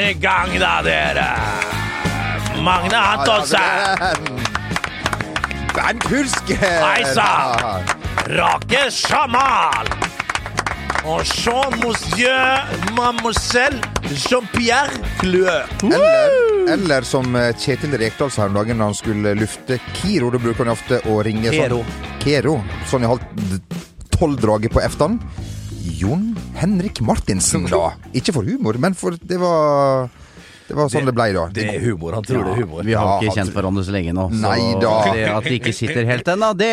er i gang, da, dere. Magne Antonsen. Bernt Hulsker. Hei sann! Rake Jamal. Og Jean Monsieur Mademoiselle Jean-Pierre Clue. Eller, eller som eh, Kjetil Rekdal sa her om dagen da han skulle lufte Kiro. Da bruker han ofte å ringe Kero. sånn Kero. Sånn i halv tolv-draget på eftan. Jon Henrik Martinsen, da. Ikke for humor, men for det var Det var sånn det, ble da. Det er humor. Han tror det er humor. Vi har Ja, ikke kjent hverandre så lenge nå. Så Nei da. det at de ikke sitter helt ennå, det,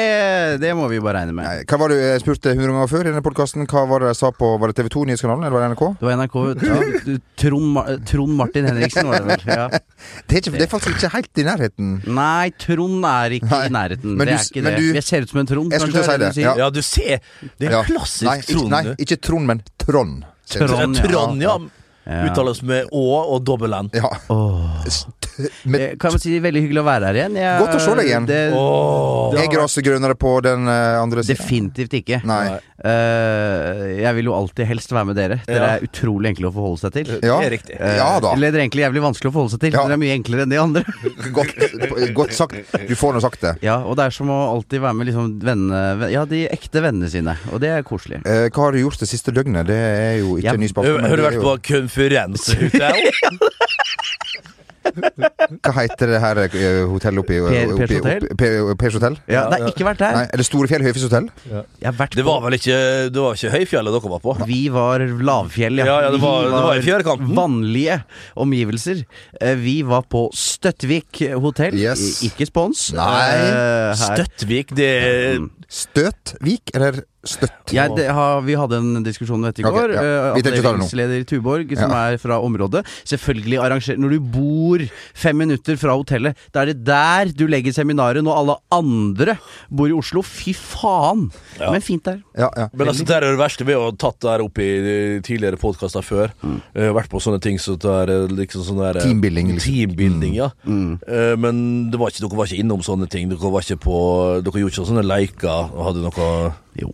det må vi bare regne med. Nei, Hva var det jeg spurte hundre ganger før i denne podkasten? Hva var det jeg sa på Var det TV 2 Nyhetskanalen, eller var det NRK? Det var NRK ja, Trond, Trond Martin Henriksen, var det vel. Ja. Det er, ikke, det er faktisk ikke helt i nærheten. Nei, Trond er ikke Nei, i nærheten. men det du- er ikke men det. du- Jeg ser ut som en Trond. Jeg skulle til å si det, ja. Ja, du ser. Det er Ja. klassisk Trond. nei, ikke Trond, men Trond. Trond. Trond, ja. Ja. Uttales med Å og dobbel N. Ja. T- Med, Eh, Kan vi si veldig hyggelig å være her igjen. Jeg, Godt å se deg igjen. Det, oh. det er har vært gresset grønnere på den eh, andre siden? definitivt ikke. Nei. Uh, jeg vil jo alltid helst være med dere. Dere Ja. er utrolig enkle å forholde seg til. Ja. Det er riktig. Eh, Ja da. Eller dere er egentlig jævlig vanskelig å forholde seg til. Ja. Dere er mye enklere enn de andre. Godt, godt sagt. Du får nå sagt det. Ja, Og det er som å alltid være med liksom vennene Ja, de ekte vennene sine. Og det er koselig. Uh, hva har du gjort det siste døgnet? Det er jo ikke Ja. ny spalte. Har du vært på på konferansehotell? Hva heter det her eh, hotellet oppi Pers hotell? Ja, det har ikke vært der. Nei, er det Storefjell Høyfjellshotell? Ja. Det var vel ikke Det var ikke Høyfjellet dere var på? Vi var lavfjell, ja. Ja, ja, det var- det var i fjærkanten. Vanlige omgivelser. Eh, Vi var på Støttvik hotell. Yes. Ikke spons. Nei. Eh, her- Støttvik, det Støtvik eller Støtt? Ja, det har, vi hadde en diskusjon om dette i går. går. ja. Eh. Avdelingsleder i Tuborg, som Ja. er fra området. Selvfølgelig arrangerer Når du bor fem minutter fra hotellet, da er det der du legger seminaret når alle andre bor i Oslo. Fy faen! Ja. Men fint der. Ja, ja. Men altså, det er det verste Vi har tatt det her opp i eh, tidligere podkaster før. Mm. har vært på sånne ting som så det er liksom sånn der eh, Teambuilding, liksom. Teambuilding, ja. Eh, Men det var ikke, dere var ikke innom sånne ting. Dere var ikke på Dere gjorde ikke sånne leker og hadde noe Jo.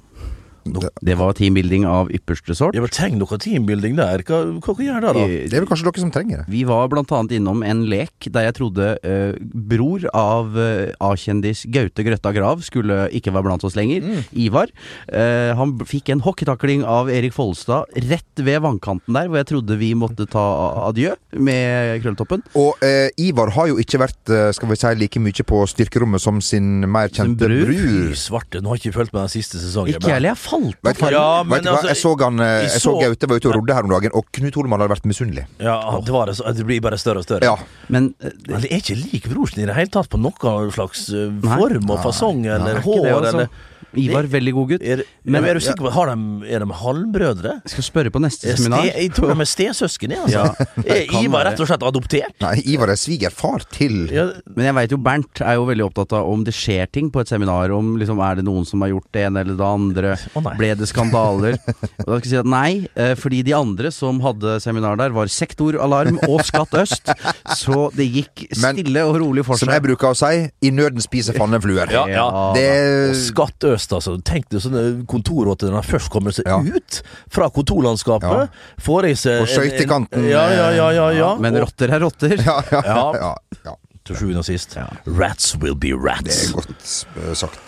Det var teambuilding av ypperste sort. Ja, men Trenger dere teambuilding der? Hva, hva gjør det, da? Det er vel kanskje dere som trenger det. Vi var blant annet innom en lek der jeg trodde uh, bror av uh, A-kjendis Gaute Grøtta Grav skulle ikke være blant oss lenger. Ivar. Uh, han fikk en hockeytakling av Erik Follestad rett ved vannkanten der, hvor jeg trodde vi måtte ta adjø med krølltoppen. Og Ivar har jo ikke vært skal vi si, like mye på styrkerommet som sin mer Sin kjente bror. bror. Svarte, nå har jeg ikke fulgt med den siste sesongen. Ikke heller. Jeg falt Vet? Ja, Vet du hva? altså, jeg så, han, eh, jeg så så- Gaute var ute og rodde her om dagen, og Knut Holman hadde vært misunnelig. Ja, det, var det, så, det blir bare større og større. Ja. Men det, det er ikke lik brorsen i det hele tatt på noen slags eh, Nei. form og fasong eller er hår det, altså. eller Ivar, veldig god gutt. er, Men- men, er du sikker på har de, Er de halvbrødre? Jeg skal spørre på neste Er seminar. Ste, jeg tror de er stesøsken, jeg, altså. Ja, er Ivar rett og slett adoptert? Nei, Ivar er svigerfar til Ja, Men jeg veit jo Bernt er jo veldig opptatt av om det skjer ting på et seminar. Om liksom er det noen som har gjort det ene eller det andre. Oh. Ble det skandaler? Og da skal jeg si at nei, eh, fordi de andre som hadde seminar der, var Sektoralarm og Skatt Øst. Så det gikk Men- stille og rolig for seg. Som jeg bruker å si, i nøden spiser fannefluer. ja, ja. Det Skatt Øst, altså. Tenk deg sånne kontorrotter når de først kommer seg Ja. ut fra kontorlandskapet. Får i seg På skøytekanten, Ja, ja, ja, ja, ja. Men rotter er rotter. Ja, ja, Ja. ja, ja. til sjuende og sist Ja. Rats will be rats. Det er godt eh, sagt.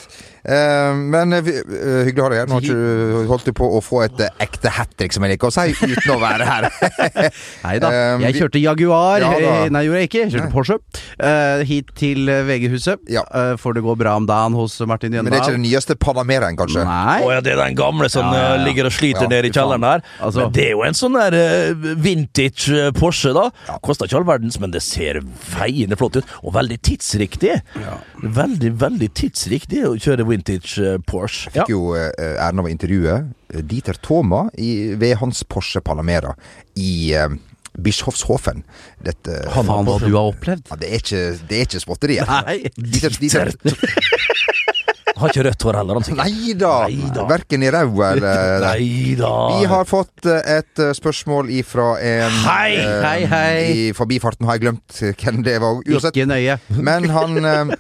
Eh, men eh, eh, hyggelig å ha deg her. Nå har ikke du holdt på å få et ekte hat trick, som jeg liker å si, uten å være her. Nei da. Jeg kjørte Jaguar. Ja Nei, gjorde jeg ikke. Jeg kjørte Nei. Porsche. eh, hit til VG-huset. Ja. eh, for det går bra om dagen hos Martin Men det er ikke den nyeste Panameraen, kanskje? Nei. Oh, ja, det er den gamle som Ja, ja, ja. ligger og sliter Ja, nede i kjelleren der. Altså- men det er jo en sånn der vintage Porsche, da. Koster ikke all verdens, men det ser feiende flott ut. Og veldig tidsriktig. Veldig, veldig tidsriktig å kjøre vintage Porsche. Jeg Fikk jo eh, æren av å intervjue eh, Dieter Thoma i, ved hans Porsche Palamera i eh, Bischofshofen. Dette Faen hva du har opplevd. ja, det, er ikke, det er ikke småtteri. Nei. Dieter, Dieter, Har ikke rødt hår heller, han sikkert. nei da! Neida. Verken i ræva eller Nei da. Vi har fått eh, et eh, spørsmål ifra en Hei, eh, hei, hei. I forbifarten har jeg glemt hvem det var. Uansett. Ikke nøye. Men han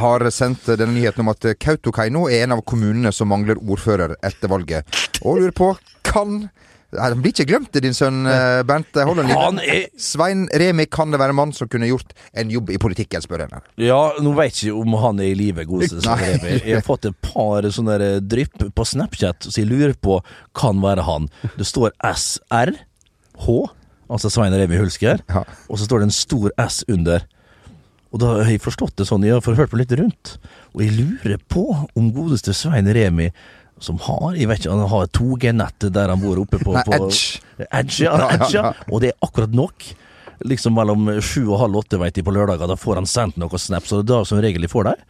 har sendt denne nyheten om at Kautokeino er en av kommunene som mangler ordfører etter valget. Og lurer på kan Han blir ikke glemt, din sønn eh, Bernt. Linje. er Svein Remi kan det være en mann som kunne gjort en jobb i politikken, spør jeg. Ja, nå vet jeg ikke om han er i live, godeste Svein Remi. Jeg har fått et par sånne drypp på Snapchat, så jeg lurer på kan være han. Det står SRH, altså Svein Remi Hulsker, Ja. og så står det en stor S under. Og da har jeg forstått det sånn, jeg har hørt meg litt rundt, og jeg lurer på om godeste Svein Remi som har jeg vet ikke, han har 2G-nett der han bor oppe på, Nei, på Edge. Edge, ja, Edge, ja. Og det er akkurat nok. Liksom mellom sju og halv åtte, vet jeg, på lørdager. Da får han sendt noen snaps, og det er da som regel de får dem.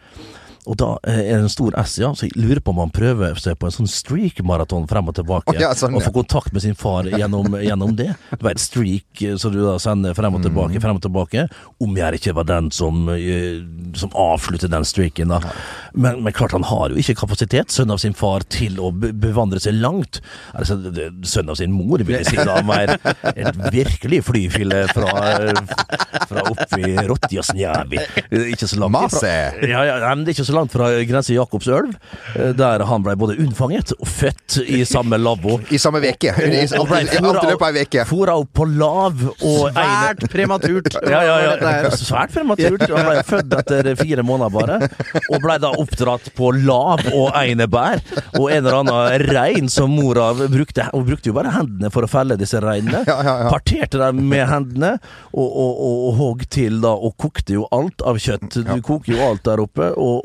Og da eh, er det en stor S, ja, så jeg lurer på om han prøver seg på en sånn streak-maraton frem og tilbake. oh, ja, sånn, og får få kontakt med sin far gjennom, gjennom det. Du vet, streak eh, som du da sender frem og Mm. tilbake, frem og tilbake. Om jeg ikke var den som, eh, som avslutter den streaken, da. Men, men klart, han har jo ikke kapasitet, sønn av sin far, til å bevandre seg langt. Altså, sønn av sin mor, vil jeg si. da, mer et virkelig flyfille fra, fra oppi Rotjasnjævi. Ikke så langt ifra- ja, ja, men det er ikke så langt fra grensa Jakobselv, eh, der han ble både unnfanget og født i samme lavvo. I samme løpet av ei veke. Fora opp på lav og Svært prematurt. ja, ja, ja. Svært prematurt. Han ble født etter fire måneder bare, og ble da oppdratt på lav og einebær. Og en eller annen rein som mora brukte Hun brukte jo bare hendene for å felle disse reinene. Ja, ja, ja. Parterte dem med hendene, og, og, og, og hogg til da, og kokte jo alt av kjøtt. Du koker jo alt der oppe, og,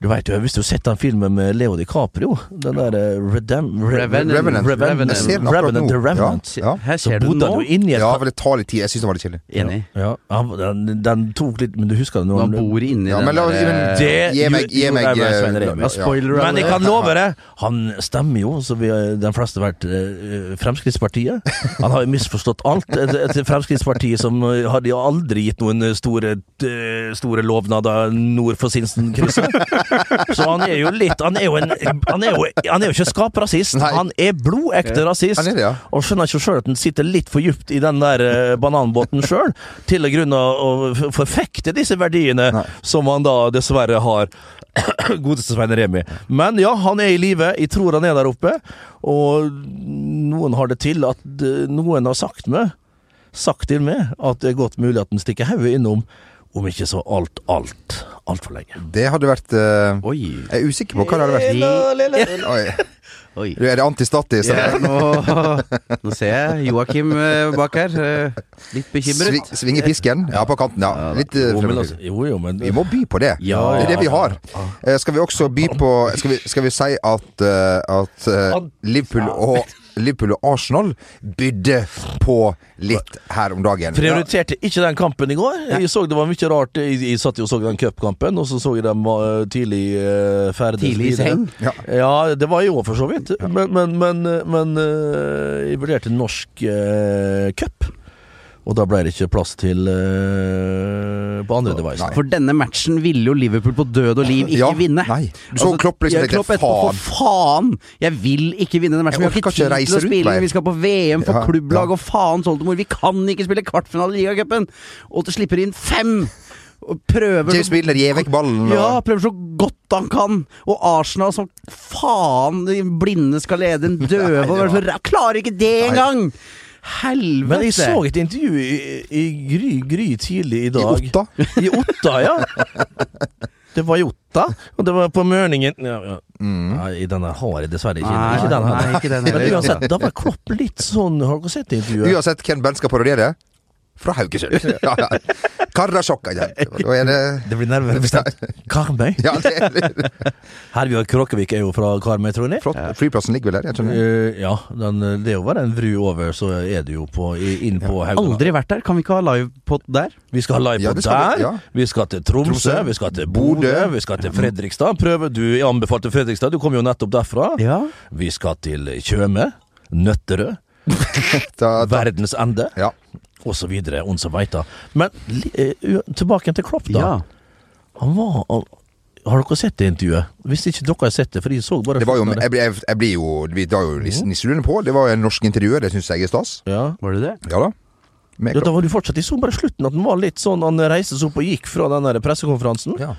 du vet jo, Hvis du har sett den filmen med Leo DiCaprio, den der eh, Redem, Revenant. Revenant. Revenant. Jeg ser den akkurat Revenant, nå. Revenant. Ja, ja. Her Så ser du den bodde han nå. jo inni et Ja, for det tar litt tid. Jeg syns det var litt kjedelig. Enig. ja, han- den, den tok litt Men du husker det? når Han bor inni Ja, den men der, eh, Det Gi meg, gi meg jeg eh, Ja, Men jeg kan love det, han stemmer jo, så vi, de fleste har vært uh, Fremskrittspartiet. Han har jo misforstått alt. Et, et Fremskrittspartiet som eh, hadde jo aldri gitt noen store, uh, store lovnader nord for Sinsenkrysset. Så han er jo litt Han er jo, en, han er jo, han er jo ikke skaprasist. Nei. Han er blodekte rasist. Han er det, ja. Og skjønner ikke sjøl at han sitter litt for djupt i den der eh, bananbåten sjøl, til å grunne å f- forfekte disse verdiene Nei. som han da dessverre har. Godeste Svein Remi. Men ja, han er i live. Jeg tror han er der oppe. Og noen har det til at eh, noen har sagt meg Sagt til meg at det er godt mulig at han stikker hodet innom om ikke så alt, alt, altfor lenge. Det hadde vært uh, Oi. Jeg er usikker på hva det hadde vært. Oi. Oi. Du, Er det antistatisk? Ja, nå, nå ser jeg Joakim eh, bak her. eh, Litt bekymret. Sving, svinge pisken? Ja, på kanten. Ja. Litt Jo, altså, jo, jo, men Vi må by på det. Ja, det er det vi har. Skal vi også by på Skal vi, skal vi si at, at Liverpool og Liverpool og Arsenal bydde på litt her om dagen. Prioriterte ikke den kampen i går. Jeg så det var mye rart. Jeg, jeg satt jo og så den cupkampen, og så så jeg dem var tidlig uh, ferdig. Tidlig i seng. Ja. Ja, det var jeg òg, for så vidt. Men, men, men, men eh, jeg vurderte norsk uh, cup. Og da ble det ikke plass til uh, på andre device. Nei. For denne matchen ville jo Liverpool på død og liv ikke Ja, vinne. nei. Du så Klopp liksom tenkte, faen. For faen! Jeg vil ikke vinne den matchen. Vi har ikke tid til å spille. Vi skal på VM for Ja, klubblag ja. og faens oldemor. Vi kan ikke spille kvartfinale i ligacupen! Og det slipper inn fem! Prøver James Miller gir vekk ballen. ja, prøver så godt han kan. Og Arsenal som faen de blinde skal lede en døve være Klarer ikke det Nei. engang! Helvete! Men jeg så et intervju i, i Gry, Gry tidlig i dag. I. Otta. I Otta, ja. Det var i Otta, og det var på Mørningen ja, ja. Nei, denne har jeg dessverre ikke. Nei, ikke den nei, ikke den Men uansett, da var Klopp litt sånn Har dere sett intervjuet? Uansett hvem Bent skal parodiere. Fra Haugesund. Ja, ja. Karasjokka. Ja. Da er det Det blir nærmere bestemt Karmøy. Ja, det er Herbjørg Kråkevik er jo fra Karmøy, tror jeg. flott. Flyplassen ligger vel der? Jeg tror jeg. ja, den, det er jo bare en vru over, så er det jo på, inn på Haugaland. Aldri vært der. Kan vi ikke ha livepod der? Vi skal ha live Ja, på vi, der. ja. Vi skal til Tromsø, Tromsø, vi skal til Bodø, vi skal til Fredrikstad. Prøve du Jeg anbefalte Fredrikstad, du kom jo nettopp derfra. Ja. Vi skal til Tjøme, Nøtterøy, Da, da. Verdens ende, Ja. Og så videre, og så veita. Men eh, tilbake til Klopp, da. ja. Han var Har dere sett det intervjuet? Hvis ikke dere har sett det, for de så bare Det var jo, jeg, jeg, jeg blir jo Vi tar jo nisseluen på. Det var jo en norsk intervjuer, det syns jeg er stas. Ja. Var det det? Ja da. Ja, da var du fortsatt Jeg så bare slutten at den var litt sånn Han reiste seg opp og gikk fra den der pressekonferansen. Ja.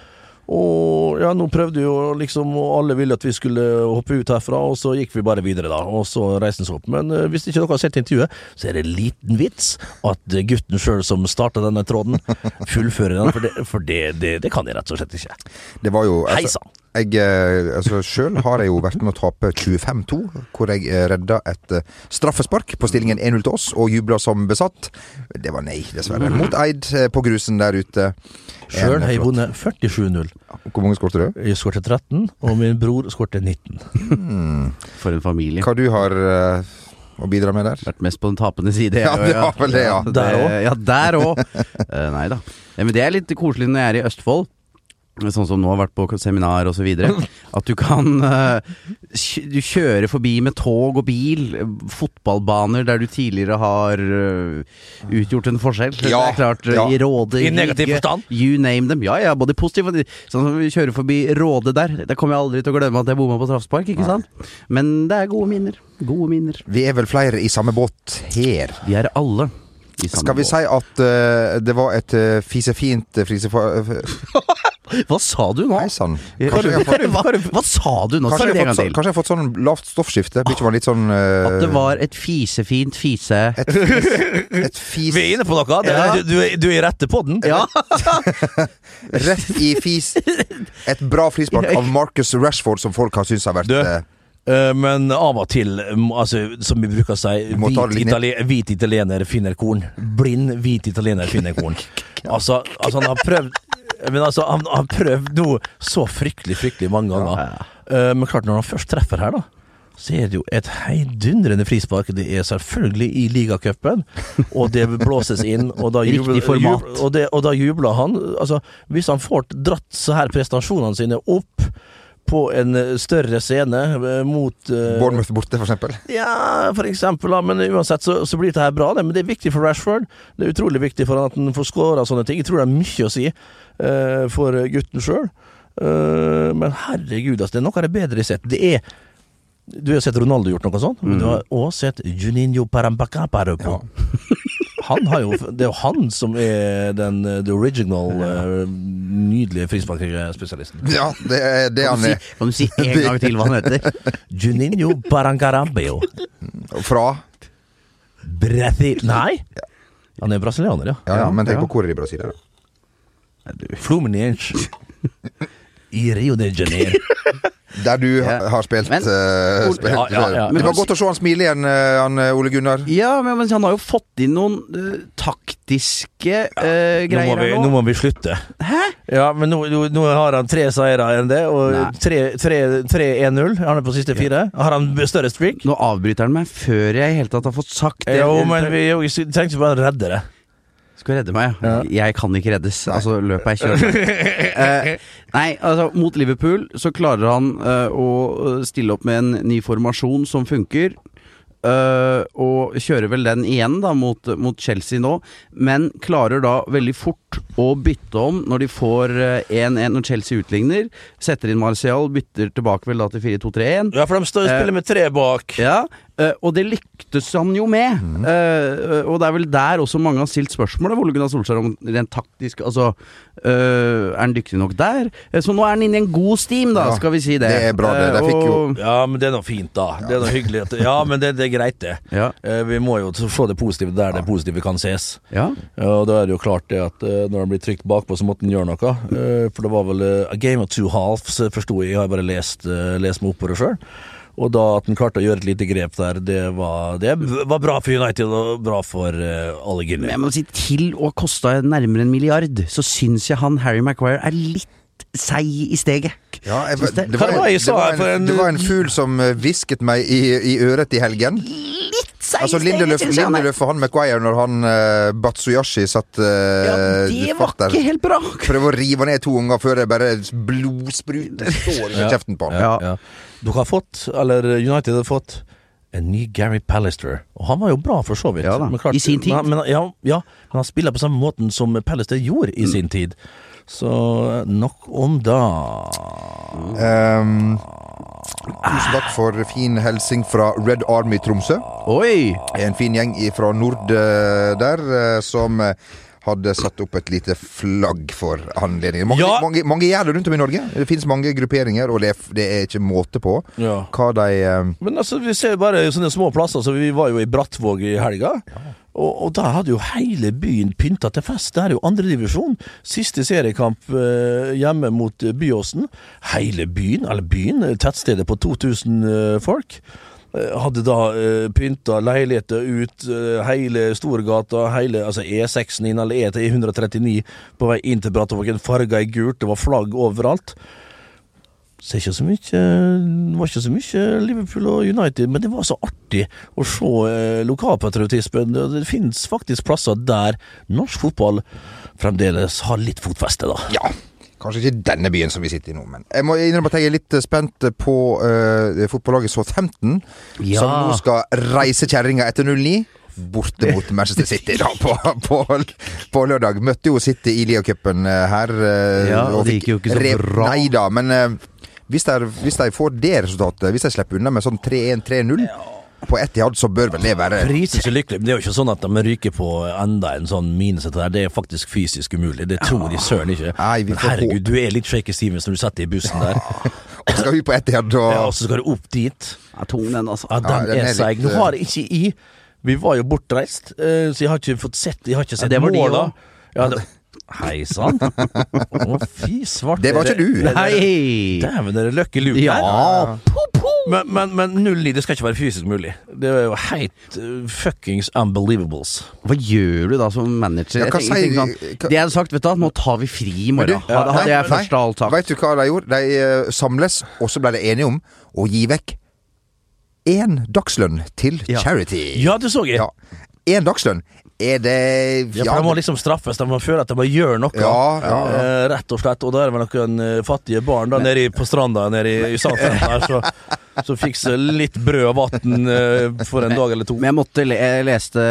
Og ja, nå prøvde jo liksom og Alle ville at vi skulle hoppe ut herfra, og så gikk vi bare videre, da. Og så reiste vi seg opp. Men uh, hvis ikke dere har sett intervjuet, så er det liten vits at gutten sjøl som starta denne tråden, fullfører den. For det, for det, det, det kan jeg rett og slett ikke. Det var jo Hei altså, sann. Jeg, eh, altså Sjøl har jeg jo vært med å tape 25-2, hvor jeg eh, redda et eh, straffespark på stillingen 1-0 til oss, og jubla som besatt. Det var nei, dessverre. Mot Eid på grusen der ute. Sjøl har jeg vunnet 47-0. Hvor mange skåret du? Jeg skårte 13, og min bror skårte 19. For en familie. Hva du har å bidra med der? Vært mest på den tapende side. Ja, det var vel det, ja. Der også? Ja, der òg. nei da. Men det er litt koselig når jeg er i Østfold. Sånn som nå har vært på seminar videre. At du kan eh, Du kjører forbi med tog og bil. Fotballbaner der du tidligere har eh, utgjort en forskjell. Ja, det er klart, eh, ja. I Råde, I negativ forstand? You name them. Ja ja, både positiv og Sånn som vi kjører forbi Råde der. Det kommer jeg aldri til å glemme at jeg bomma på Trafspark, ikke sant? Men det er gode minner. Gode minner. Vi er vel flere i samme båt her. Vi er alle i samme Skal vi båt. si at uh, det var et uh, fisefint uh, frisefa... Hva sa du nå? Hei sann. Hva, sa du nå? Kanskje jeg har fått, kanskje jeg har fått sånn lavt stoffskifte? Blir ikke man litt sånn uh... At det var et fisefint fise... et, fis, et fis Vi er inne på noe. Det, Ja. du, du, er- i rette på den. Ja! Rett i fis. Et bra frispark av Marcus Rashford, som folk har syntes har vært Du, eh, Eh, Men av og til, mm, altså, som vi bruker å si, hvit, itali hvit italiener finner korn. Blind hvit italiener finner korn. Altså, altså han har prøvd Men altså, han har prøvd noe så fryktelig, fryktelig mange ganger. Ja, Men klart, når han først treffer her, da så er det jo et heidundrende frispark. Det er selvfølgelig i ligacupen, og det blåses inn. Og da jubler, jubler- og, det, og da jubler han. Altså, hvis han får dratt så her prestasjonene sine opp på en eh, større scene eh, mot uh, Bournemouth borte, for eksempel. ja, for eksempel, men uansett så, så blir dette her bra. Det, men det er viktig for Rashford. Det er utrolig viktig for han at han får skåra sånne ting. Jeg tror det er mye å si uh, for gutten sjøl. men herregud, altså, det er noe av det bedre jeg har sett. Det er Du har sett Ronaldo gjort noe sånt, men du har også sett Juninho Parampacaparo på. Han har jo, det er jo han som er den eh, the original, eh, nydelige frisparkspesialisten. Ja, det er det Kan han du, er. si, kan du si en gang til hva han heter? Juninho Parancarambeo. Fra Brasil... Nei! Han er brasilianer, ja. Ja, ja, men tenk på hvor er de i Brasil, da. Fluminense. I Rio de Janeiro. Der du Ja. har spilt, Men- uh, spilt Ja, ja. Det var godt å se han smile igjen, eh, han eh, Ole Gunnar. Ja, men, men han har jo fått inn noen uh, taktiske Nå greier må, vi, nå nå. må vi slutte. Hæ? Ja, men nå, nå, nå har han tre seire enn det, og Nei. 3-1-0. Han er på siste fire. Har han større streak? Nå avbryter han meg før jeg i hele tatt har fått sagt det. Jo, men vi vi tenkte bare å redde det. Skal redde meg, ja. Jeg kan ikke reddes. Altså, løpet er kjørt. eh, nei, altså, mot Liverpool så klarer han eh, å stille opp med en ny formasjon som funker. eh, og kjører vel den igjen da mot, mot Chelsea nå, men klarer da veldig fort å bytte om når de får eh, 1-1 når Chelsea utligner. Setter inn Martial, bytter tilbake vel da til 4-2-3-1. Ja, for de står, og spiller med tre bak. Ja, eh, og det lyktes han jo med. Eh, og det er vel der også mange har stilt spørsmålet, Ole Gunnar Solskjær om rent taktisk Altså, eh, er han dyktig nok der? Eh, så nå er han inne i en god steam, da, Ja, skal vi si det. det er bra, det. De fikk jo- Ja, men det er noe fint, da. Det er noe hyggelig. At, ja, men det, det er greit, det. Ja. Eh, Vi må jo få det positive der det positive kan ses. ja. Ja, og da er det jo klart det at eh, når han blir trykt bakpå, så måtte han gjøre noe. Eh, for det var vel eh, a game of two halves, eh, forsto jeg. Jeg har bare lest, eh, lest meg opp på det sjøl. Og da at han klarte å gjøre et lite grep der, det var, det var bra for United og bra for alle Men jeg må si, til å koste nærmere en milliard, så syns jeg han Harry Maguire er litt seig i steget. Ja, jeg, det- det, var var en, det, var en, det var en fugl som eh, hvisket meg i, i øret i helgen. Litt seig Altså Lindeløf. Lindeløf og han Maguire når han uh, Batsuyashi satt uh, Ja, det var ikke helt bra. Prøve å rive ned to unger før det bare blodspruter står i kjeften på han. Ja, ja. Dere har fått, eller United har fått, en ny Gary Pallister. Og han var jo bra, for så vidt. Ja da, Men i sin tid. Men, men, ja, ja, men han spiller på samme måten som Pallister gjorde i sin tid. Så nok om da. Um, tusen takk for fin hilsing fra Red Army Tromsø. Oi! En fin gjeng fra nord eh, der eh, som eh, hadde satt opp et lite flagg for anledningen. Mange, Ja. mange, mange gjør det rundt om i Norge. Det finnes mange grupperinger, og det det er ikke måte på Ja. hva de um... Men altså, vi ser bare sånne små plasser. Så vi var jo i Brattvåg i helga. Og, og der hadde jo hele byen pynta til fest. Det er jo andredivisjon. Siste seriekamp eh, hjemme mot eh, Byåsen. Hele byen, eller byen, eh, tettstedet på 2000 eh, folk. eh, Hadde da pynta leiligheter ut hele Storgata, hele altså E6-en inn, eller E139 på vei inn til Brattvågen, farga i gult, det var flagg overalt. Så ikke så mye, det var ikke så mye Liverpool og United, men det var så artig å se eh, lokalpatriotismen. Det finnes faktisk plasser der norsk fotball fremdeles har litt fotfeste, da. Ja. Kanskje ikke denne byen som vi sitter i nå, men jeg må innrømme at jeg er litt spent på uh, fotballaget Southampton, Ja. som nå skal reise kjerringa etter 09. Borte mot Manchester City da på, på, på lørdag. Møtte jo City i Lia-cupen eh, her. eh, Ja, og det gikk jo ikke så bra. Nei da, men eh, hvis, de, hvis de får det resultatet, hvis de slipper unna med sånn 3-1-3-0 på Etihad, så bør vel det være Priser seg men det er jo ikke sånn at de ryker på enda en sånn minusett der. Det er faktisk fysisk umulig. Det tror de søren ikke. Nei, Men herregud, du er litt shaky Stevens når du setter i bussen der. Og skal vi på Etihad, og Ja, og så skal du opp dit. Ja, tung den, altså. Ja, den, den er er seig. litt, Nå har jeg ikke i Vi var jo bortreist, eh, så jeg har ikke fått sett Jeg har ikke sett det var de måla. også. Ja, det, hei sann. Å, fy svarte. Det var ikke du. Nei! Dæven, det er Lucky Luke Ja. Men, men, men 0-9, det skal ikke være fysisk mulig. Det er jo helt uh, fuckings unbelievables. Hva gjør du da som manager? Ja, Jeg hva tenker, tenker sånn, det jeg hadde sagt, vet du nå tar vi fri i morgen. du, morgen. Hadde, hadde jeg først av alt sagt. Vet du hva de gjorde? De uh, samles, og så ble de enige om å gi vekk én dagslønn til Ja. charity. Ja, det så jeg. Ja. Én dagslønn. Er det Ja, for De må liksom straffes, de må føle at de må gjøre noe. Ja, ja, ja. Eh, rett og slett. Og da er det vel noen eh, fattige barn da nede på stranda nede i, i her, så, så fikser litt brød og vann eh, for en dag eller to. Men jeg måtte jeg leste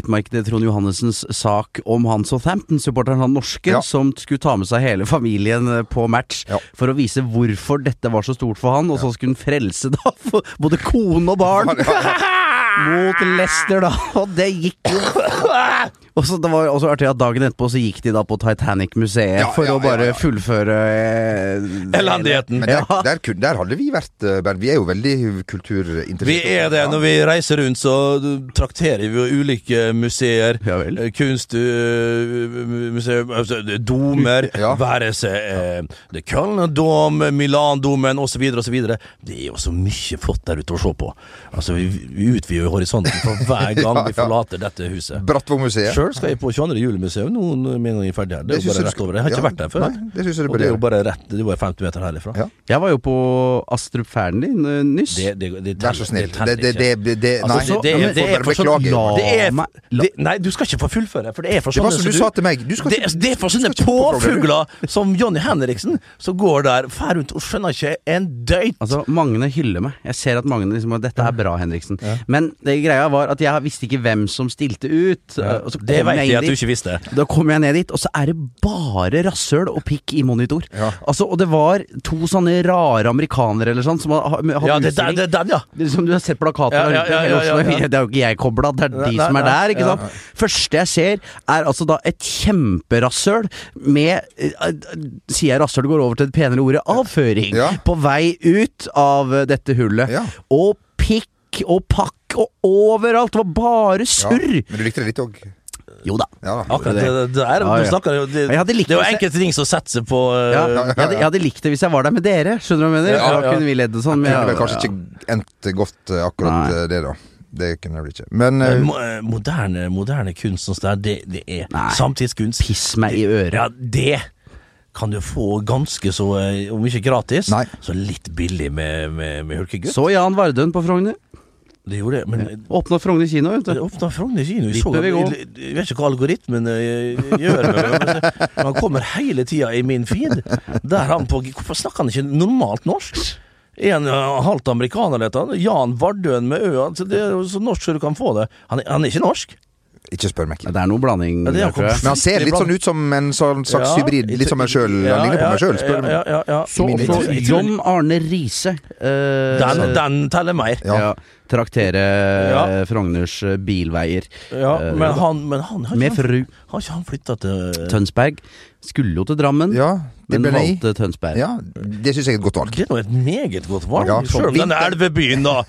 utmerkede Trond Johannessens sak om han Southampton-supporteren, han norske, Ja. som skulle ta med seg hele familien eh, på match Ja. for å vise hvorfor dette var så stort for han, og så skulle han frelse da både kone og barn mot Leicester, da. Og det gikk jo Og så Det var også artig at dagen etterpå så gikk de da på Titanic-museet Ja, for ja, å bare ja, ja. fullføre eh, Elendigheten. Men der, der, der, der hadde vi vært, eh, Bernt. Vi er jo veldig kulturinteresserte. Vi er det. Når vi reiser rundt, så trakterer vi jo ulike museer. Ja vel. Eh, altså, domer, Ja. være seg eh, det Kölner Dom, Milan-domen osv. osv. Det er jo så mye flott der ute å se på. Altså, vi, vi utvider jo horisonten for hver gang Ja, vi forlater dette huset. Brattvågmuseet. Sjøl skal jeg på 22. juli-museet nå med en gang jeg er ferdig her. Det er jo bare rett over. Jeg har ikke ja, vært der før. nei, det synes jeg det og det er jo bare rett, det er bare 50 meter herifra. Ja. Jeg var jo på Astrup Fearnley nyss. Det, det, det, Vær så snill. Det, Det, det, det, det, nei, Altså, det, det, det, er for sånn. La Nei, du skal ikke få fullføre, for det er for Det var som du sa til meg. Du skal det, er for sånne påfugler som Johnny Henriksen, som går der fær rundt og skjønner ikke en døyt. Altså, Magne hyller meg. Jeg ser at Magne liksom Dette er bra, Henriksen. Men det greia var at jeg visste ikke hvem som stilte ut. så det vet jeg jeg at du ikke visste. Da kom jeg ned dit, og så er det bare rasshøl og pikk i monitor. Ja. Altså, Og det var to sånne rare amerikanere eller sånn som hadde Ja, det utstilling. det den, ja. Som du har sett plakater av ja, ja, ja, ja, ja. Det er jo ikke jeg kobla, det er de som er der, ikke ja. sant. Første jeg ser, er altså da et kjemperasshøl med eh, eh, Sier jeg rasshøl, går over til det penere ordet avføring. Ja. På vei ut av dette hullet. Ja. Og pikk og pakk og overalt. Det var bare ja, surr. men du likte det litt òg. Jo da. Ja, da. Akkurat det, det der, Ja, ja. snakker det, Jeg det er jo enkelte ting som setter seg på uh, Ja, jeg, hadde, jeg hadde likt det hvis jeg var der med dere. Skjønner du hva jeg mener? Ja, ja. Da kunne vi ledd og sånn. men Det kunne vel jeg- kanskje ikke endt godt eh, akkurat Nei. eh, det, da. Det kunne det ikke. Men uh, mo- moderne, moderne kunst sånn som det, det, det er Nei. samtidskunst. Piss meg i øret. Ja, det kan du få ganske så Om ikke gratis, Nei. så litt billig med, med, med hulkegutt. Så Jan Vardøen på Frogner. Det gjorde det, men Åpna Frogner kino, vet du. åpna Frogner kino. Jeg, så, vi jeg, jeg vet ikke hva algoritmen eh, gjør, men han kommer hele tida i min feed. Der han på Hvorfor snakker han ikke normalt norsk? En uh, halvt amerikaner, dette. han. Jan Vardøen med Ø. Altså, det er så norsk som du kan få det. Han er, han er ikke norsk. Ikke spør meg. Det er noe blanding Ja, er jeg. Men han ser litt sånn ut som en sånn slags Ja, hybrid. Litt som meg sjøl. ja, Han ligner på ja, meg sjøl, spør du meg. Ja, ja, ja. Så også. John Arne Riise. eh, Den, den teller mer. Traktere Ja. eh, Frogners eh, bilveier. Ja, Eh, men han, men han har Med ikke, fru. har ikke han flytta til Tønsberg. Skulle jo til Drammen, Ja, men valgte Tønsberg. Ja, det syns jeg er et godt valg. Det er nå et meget godt valg. Ja, Selv om den elvebyen da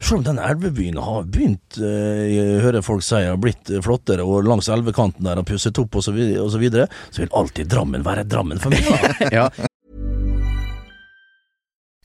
selv om den elvebyen har begynt, eh, hører folk si, har blitt flottere, og langs elvekanten der har pusset opp og så, videre, og så videre, så vil alltid Drammen være Drammen for meg. Ja.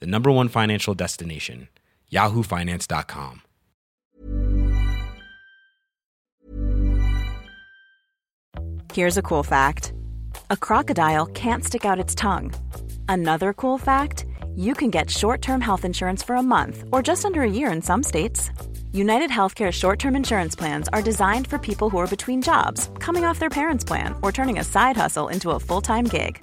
the number one financial destination, yahoofinance.com. Here's a cool fact a crocodile can't stick out its tongue. Another cool fact you can get short term health insurance for a month or just under a year in some states. United Healthcare short term insurance plans are designed for people who are between jobs, coming off their parents' plan, or turning a side hustle into a full time gig.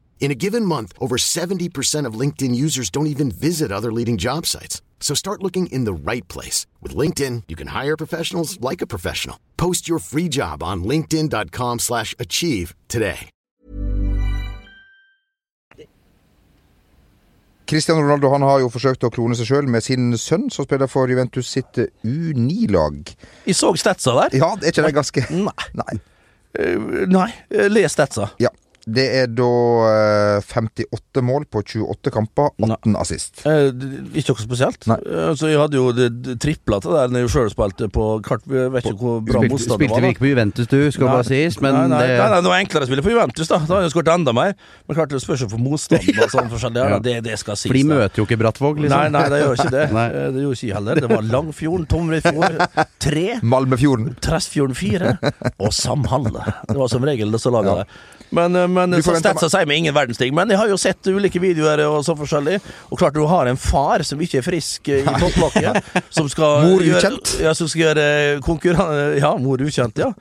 In a given month, over 70% of LinkedIn users don't even visit other leading job sites. So start looking in the right place. With LinkedIn, you can hire professionals like a professional. Post your free job on linkedin.com slash achieve today. Cristiano Ronaldo han har jo forsøkt å klone seg sjøl med sin sønn, som spiller for Juventus sitt U9-lag. Jeg så statsa der. Ja, er ikke det ganske Nei. Nei. Eh, Nei, eh, les statsa. Ja. Det er da eh, 58 mål på 28 kamper, 18 assist. Eh, ikke noe spesielt. Nei. Eh, Altså, jeg hadde jo det- det tripla til det der når jeg sjøl spilte på kart. Jeg vet ikke hvor bra Spilte, motstander spilte var. vi ikke på Juventus, du, skal Nei. bare sies, men nei, nei, det nei, nei, det var enklere å spille på Juventus, da. Da hadde jeg skåret enda mer. Men klart det spørs jo for motstanden og sånn forskjellig. Ja. Ja. Det, det skal sies. For de møter jo ikke Brattvåg, liksom. Nei, nei, det gjør ikke det. Nei. Eh, Det gjorde ikke jeg heller. Det var Langfjorden, Tomrefjord 3, Malmefjorden. Tressfjorden 4 og Samhandle. Det var som regel det som laga det. Men, eh, men så Stetsa sier meg ingen verdens ting. Men jeg har jo sett ulike videoer og så forskjellig. Og klart du har en far som ikke er frisk eh, i topplokket. som skal Mor gjøre- ukjent. Ja, som skal gjøre konkurran... Ja, mor ukjent, ja.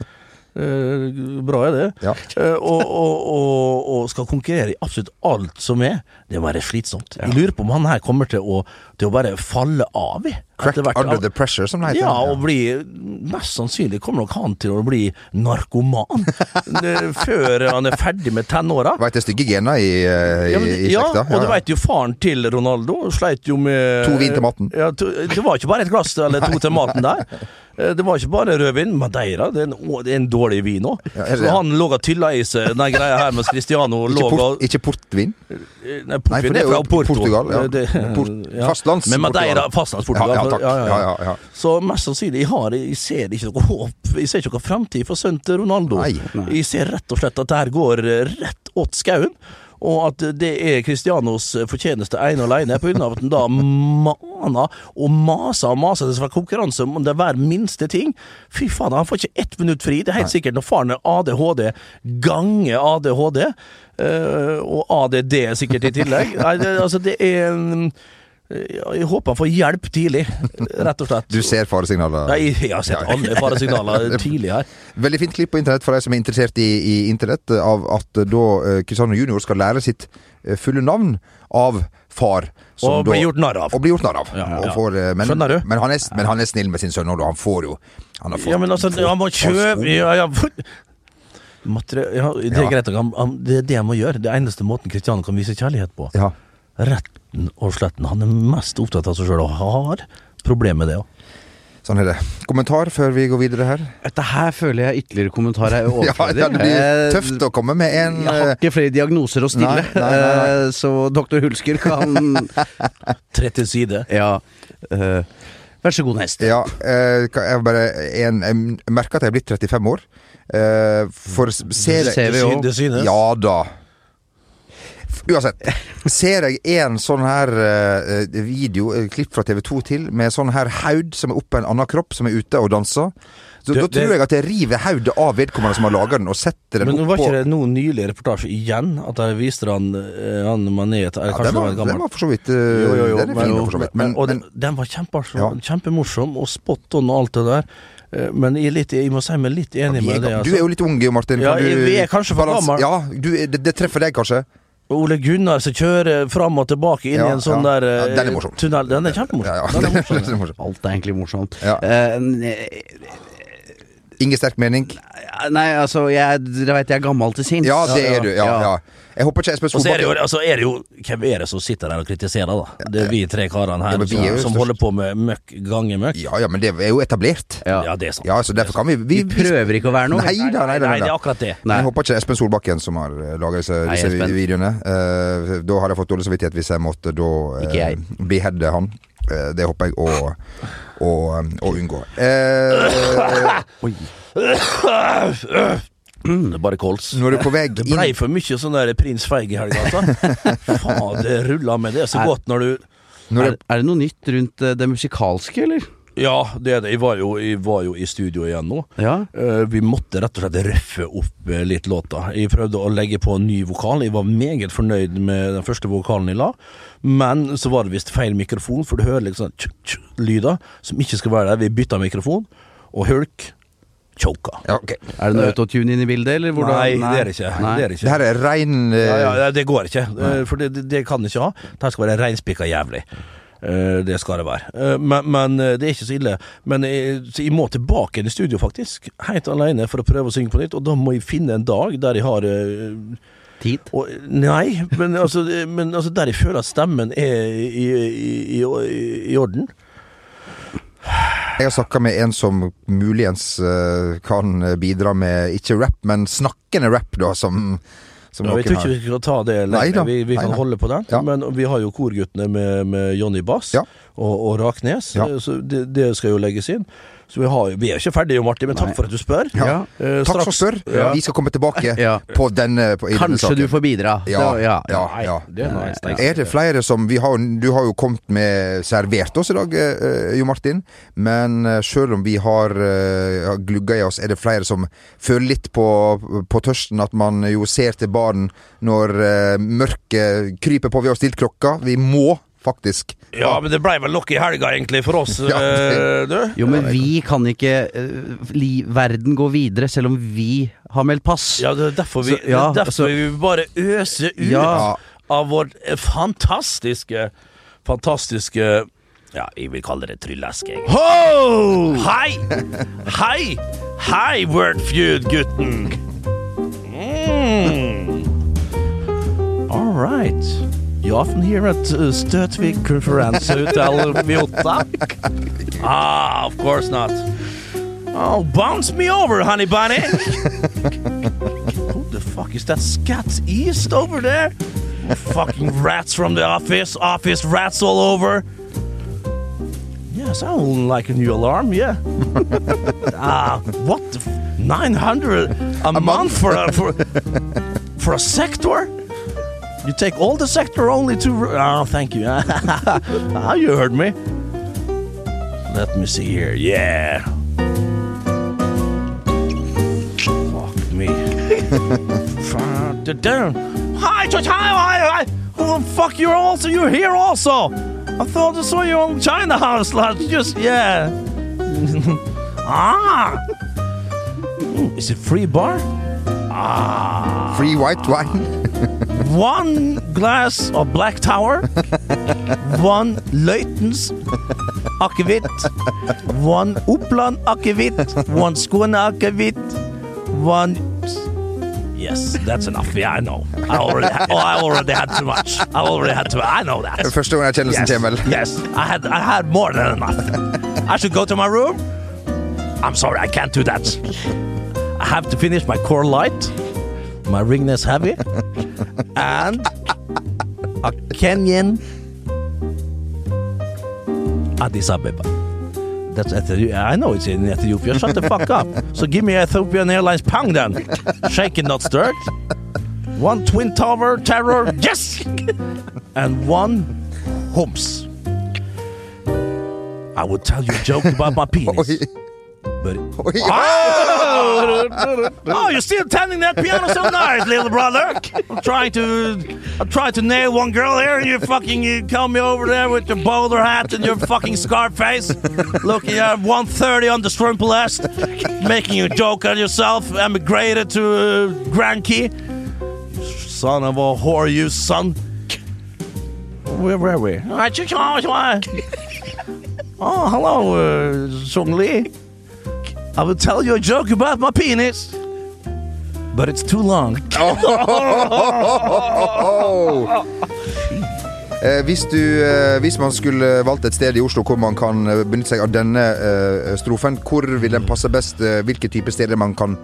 Uh, bra er det. Ja. Uh, og, og, og, og skal konkurrere i absolutt alt som er. Det må være slitsomt. Jeg lurer på om han her kommer til å, til å bare falle av i. Crack under the pressure, som det heter. Ja, og bli Mest sannsynlig kommer nok han til å bli narkoman eh, før han er ferdig med tenåra. Veit det stygge gena i, eh, i, Ja, men, i ja, slekta? og det veit jo faren til Ronaldo sleit jo med To vin til maten. Ja, to, det var ikke bare et glass eller to til maten der. Eh, Det var ikke bare rødvin. Madeira det er en, det er en dårlig vin òg. Ja, han lå og tylla i seg den greia her mens Cristiano lå og ikke portvin? Nei, Nei, for portvin det er jo fra Porto. Portugal, ja. Det- Port- ja. Fastlands- Men Madeira Portugal. fastlandsportugal. Ja, ja, takk. Ja, ja, ja. Så mest sannsynlig, jeg, har, jeg ser ikke noe håp. Jeg ser ikke noen fremtid for sønnen til Ronaldo. Nei, Jeg ser rett og slett at det her går eh, rett åt skauen. Og at det er Cristianos fortjeneste ene og alene, av at han da maner og maser og maser til konkurranse om det hver minste ting. Fy faen, han får ikke ett minutt fri. Det er helt sikkert når faren er ADHD ganger ADHD, eh, og ADD sikkert i tillegg. Nei, det, altså, det er Jeg håper han får hjelp tidlig, rett og slett. Du ser faresignaler? Nei, jeg har sett alle faresignaler tidlig her. Veldig fint klipp på internett for deg som er interessert i, i internett, av at eh, da Kristian Cristiano Junior skal lære sitt eh, fulle navn av far. som Og blir bli gjort narr av. Og bli gjort narr av. Ja, ja, får, eh, men, Skjønner du? Men han, er, men han er snill med sin sønn, og han får jo Han har fått Ja, men altså, han må kjøpe ja, ja. Materi ja, Det er Ja. greit, han, han, det er det han må gjøre. Det er eneste måten Kristian kan vise kjærlighet på. Ja. Retten og sletten. Han er mest opptatt av seg sjøl og har problemer med det òg. Sånn er det. Kommentar før vi går videre her? Dette her føler jeg ytterligere kommentar er overflødig. ja, det blir Eh, tøft å komme med en Jeg har eh, ikke flere diagnoser å stille, Nei, nei, nei, nei. så doktor Hulsker kan 30 side. Ja. eh, vær så god, hest. Ja, jeg bare en, Jeg merker at jeg er blitt 35 år. Eh, for ser jeg. Det synes. Ja da. Uansett. Ser jeg en sånn her uh, video, eh, klipp fra TV2 til, med sånn her haud som er oppå en annen kropp, som er ute og danser, så Det- da tror jeg at jeg river hodet av vedkommende som har laga den, og setter den Men var oppå ikke det noen nylig reportasje igjen? At de viste han, han Manet ja, Kanskje den, var var, den var for så vidt Jo, jo, jo, Den er fin, for så vidt. Men, og den, den var kjempeartig, Ja. kjempemorsom og spot on og alt det der. Men jeg, litt, jeg må si meg litt enig ja, er med det. Altså. Du er jo litt ung, Martin. Ja, Kan du vi er kanskje for gammel. Ja, du, det, det treffer deg kanskje? Ole Gunnar som kjører fram og tilbake inn Ja, i en sånn ja. der eh, Ja, den er morsom. tunnel. Den er kjempemorsom. Ja, ja. Er morsom. Alt er egentlig morsomt. Ja. Eh, ne- Ingen sterk mening? nei, altså, jeg, dere vet jeg er gammel til sinns. Ja, det er du. Ja, Ja. ja. Jeg håper ikke Espen Og så er det, jo, Solbakken altså er det jo Hvem er det som sitter der og kritiserer, da? Det er vi tre karene her Ja, som, som størst. holder på med møkk gange møkk. Ja, ja, men det er jo etablert. Ja. Ja, det er sant. Ja, så derfor kan vi Vi prøver ikke å være noe. Nei da, nei da. Nei, Nei, det er akkurat det. Nei. Jeg håper ikke Espen Solbakken som har laga disse, Nei, disse videoene. Uh, da har jeg fått dårlig samvittighet hvis jeg måtte da uh, beheade han. Eh, det håper jeg å, å, å unngå. Eh, Oi. Det er bare kols. når du er på vei Det blei for mye sånn der Prins Feig i helga, altså. Faen, det rulla med det så godt når du når Er, er det noe nytt rundt eh, det musikalske, eller? Ja, det er det. Jeg var jo, jeg var jo i studio igjen nå. Ja. Uh, vi måtte rett og slett røffe opp eh, litt låta. Jeg prøvde å legge på en ny vokal. Jeg var meget fornøyd med den første vokalen jeg la, men så var det visst feil mikrofon, for du hører liksom tsk, lyder som ikke skal være der. Vi bytta mikrofon, og Hulk choka. ja, okay. Er det noe autotune inn i bildet, eller hvordan? Nei, det er det ikke. Nei. Det, er ikke. Det her er rein uh... Ja, ja, det går ikke, eh, for det, det, det kan det ikke ha. Det her skal være reinspikka jævlig. Eh, det skal det være. Eh, men, men eh, det er ikke så ille. Men jeg, jeg må tilbake igjen i studio, faktisk. Helt alene for å prøve å synge på nytt. Og da må jeg finne en dag der jeg har Tid? og, Nei, men altså, men altså der jeg føler at stemmen er i, i, i, i, orden. Jeg har snakka med en som muligens kan bidra med ikke rap, men snakkende rap, da, som Ja, jeg tror ikke vi skal ta det lenger. Vi, vi kan Neida. holde på den. Ja. Men vi har jo korguttene med, med Jonny Bass og, og Raknes, så det, det skal jo legges inn. Så vi, har, vi er ikke ferdige, Martin, men takk Nei. for at du spør. Ja. Uh, Takk for spør. Ja. Vi skal komme tilbake Ja. på denne, på, i denne Kanskje du får bidra. Ja, ja. ja, Nei, ja. det er nice. Nei. Er det flere som vi har, Du har jo kommet med servert oss i dag, uh, Jo Martin. Men uh, selv om vi har uh, glugga i oss, er det flere som føler litt på, på tørsten. At man jo ser til baren når eh, mørket kryper på. Vi har stilt klokka. Vi må faktisk Ja, men det blei vel nok i helga, egentlig, for oss, Ja, eh, du. Jo, men vi kan ikke eh, li, Verden går videre selv om vi har meldt pass. Ja, det er derfor vi, Så, ja, er derfor så, vi bare øser ut Ja. av vår eh, fantastiske, fantastiske ja, jeg vil kalle det trylleske. Ho! Hei! Hei! Hei, Wordfeud-gutten! Mm. All right. You often hear at uh, Conference Hotel Viota? Ah, of course not. Oh, bounce me over, honey bunny! Who the fuck is that Scat East over there? Fucking rats from the office, office rats all over. Yes, I would like a new alarm, yeah. Ah, what the f- 900 a, month, for a for, for a sector? You take all the sector only to Oh, thank you. ah, you heard me. Let me see here. Yeah. Fuck me. Hi, George. Hi, hi, hi. Oh, fuck, you're also, you're here also. I thought I saw you on China House last. Just yeah. ah. Mm, Is it free bar? Ah. Free white wine. One glass of Black Tower. One Løitens akevitt. One Oppland akevitt. One Skåne akevitt. One. Yes, that's enough. Yeah, I know. I already, ha- oh, I already had too much. I already had too. I know that. Første gang erkjennelsen Yes, kommer. yes. I had, I had more than enough. I should go to my room. I'm sorry, I can't do that. I have to finish my core light, my ringness heavy, and a Kenyan Addis Ababa. That's Ethiopia. I know it's in Ethiopia. Shut the fuck up. So give me Ethiopian Airlines pound then. Shaken, not stirred. One Twin Tower Terror, yes! And one Homs. I would tell you a joke about my penis. But oh, oh, you're still tending that piano so nice, little brother. I'm trying to, I'm trying to nail one girl here, and you fucking you come me over there with your bowler hat and your fucking scar face, looking at 130 on the Strumplest, making a joke on yourself, emigrated to uh, Grand Key. Son of a whore, you son. Where were we? Oh, hello, uh, Song Lee. I will tell you a joke about my penis. But it's too long. Eh, hvis, du, eh, hvis man skulle valgt et sted i Oslo hvor man kan eh, benytte seg av denne eh, strofen, hvor vil den passe best? Eh, hvilke typer steder man kan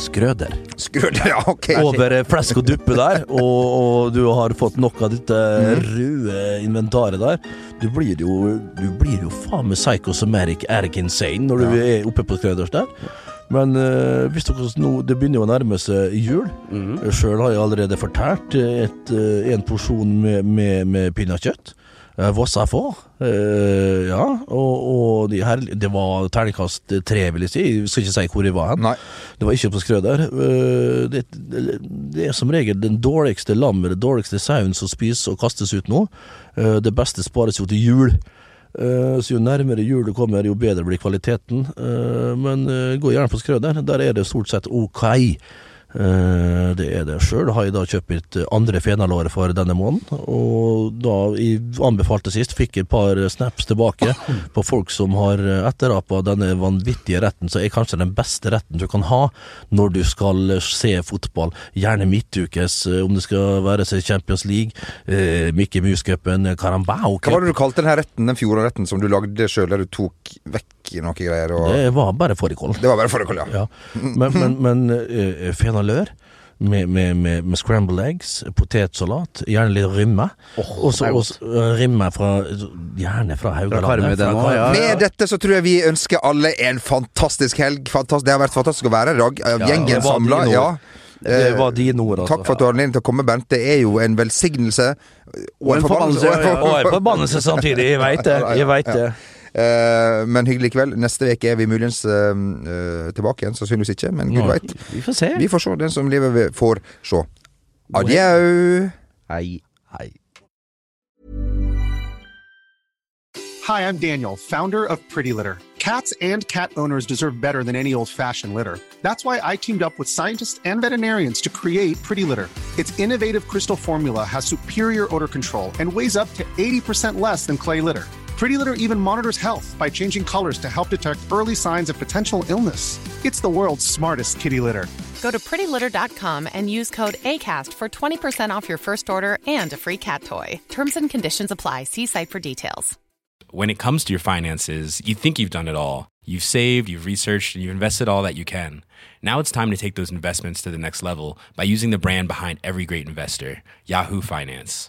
Skrøder. Skrøder. Ja, ok. Over eh, flesk og duppe der, og, og du har fått nok av dette røde inventaret der. Du blir jo, du blir jo faen meg psychosomatic erg insane når du er oppe på Skrøders der. Men øh, hvis dere nå, det begynner jo å nærme seg jul. Mm. Sjøl har jeg allerede fortært et, eh, en porsjon med, med, med pinnekjøtt. Uh, Vossa får. Ja, og, og de her, det var terningkast tre, vil jeg si. Jeg skal ikke si hvor jeg var hen. Nei. Det var ikke på Skrøder. Eh, Det, det, er som regel den dårligste lammet, den dårligste sauen som spises og kastes ut nå. Eh, Det beste spares jo til jul. Eh, Så jo nærmere jul du kommer, jo bedre blir kvaliteten. Men gå gjerne på Skrøder. Der er det stort sett ok. Eh, Det er det sjøl. Har jeg da kjøpt andre fenalår for denne måneden. Og da jeg anbefalte sist, fikk jeg et par snaps tilbake på folk som har etterapa denne vanvittige retten, som er kanskje den beste retten du kan ha når du skal se fotball. Gjerne midtukes, eh, om det skal være seg Champions League, eh, Mickey Mouse-cupen, Carambao Hva var det du kalte denne retten, den fjoråretten som du lagde sjøl, der du tok vekk noe greier? Og... Det var bare fårikål. Det var bare fårikål, ja. Ja. Men, men, men uh, fenalør med, med, med, med scrambled eggs, potetsalat, gjerne litt rymme. og så og så, uh, fra Gjerne fra Haugalandet. Karmøy, ja, ja. Med dette så tror jeg vi ønsker alle en fantastisk helg. Fantastisk. Det har vært fantastisk å være her i dag. det Gjengen var samla. Ja. Det var dine ord, altså. Takk for at du har anledning til å komme, Bernt. Det er jo en velsignelse. Og en forbannelse, og en ja, ja. Og en forbannelse samtidig. Jeg veit det. Jeg vet det. Eh, men hyggelig kveld. Neste uke er vi muligens eh, eh, tilbake igjen. Sannsynligvis ikke, men gud veit. Vi får se. Vi får se. Den som lever, vi- får se. Adjø. Hei. Hei. Hi, I'm Daniel, founder of Pretty Litter. Cats and cat owners deserve better than any old fashioned litter. That's why I teamed up with scientists and veterinarians to create Pretty Litter. Its innovative crystal formula has superior odor control and weighs up to 80% less than clay litter. Pretty Litter even monitors health by changing colors to help detect early signs of potential illness. It's the world's smartest kitty litter. Go to prettylitter.com and use code ACAST for 20% off your first order and a free cat toy. Terms and conditions apply. See site for details. when it comes to your finances, you think you've done it all. You've saved, you've researched, and you've invested all that you can. Now it's time to take those investments to the next level by using the brand behind every great investor, Yahoo Finance.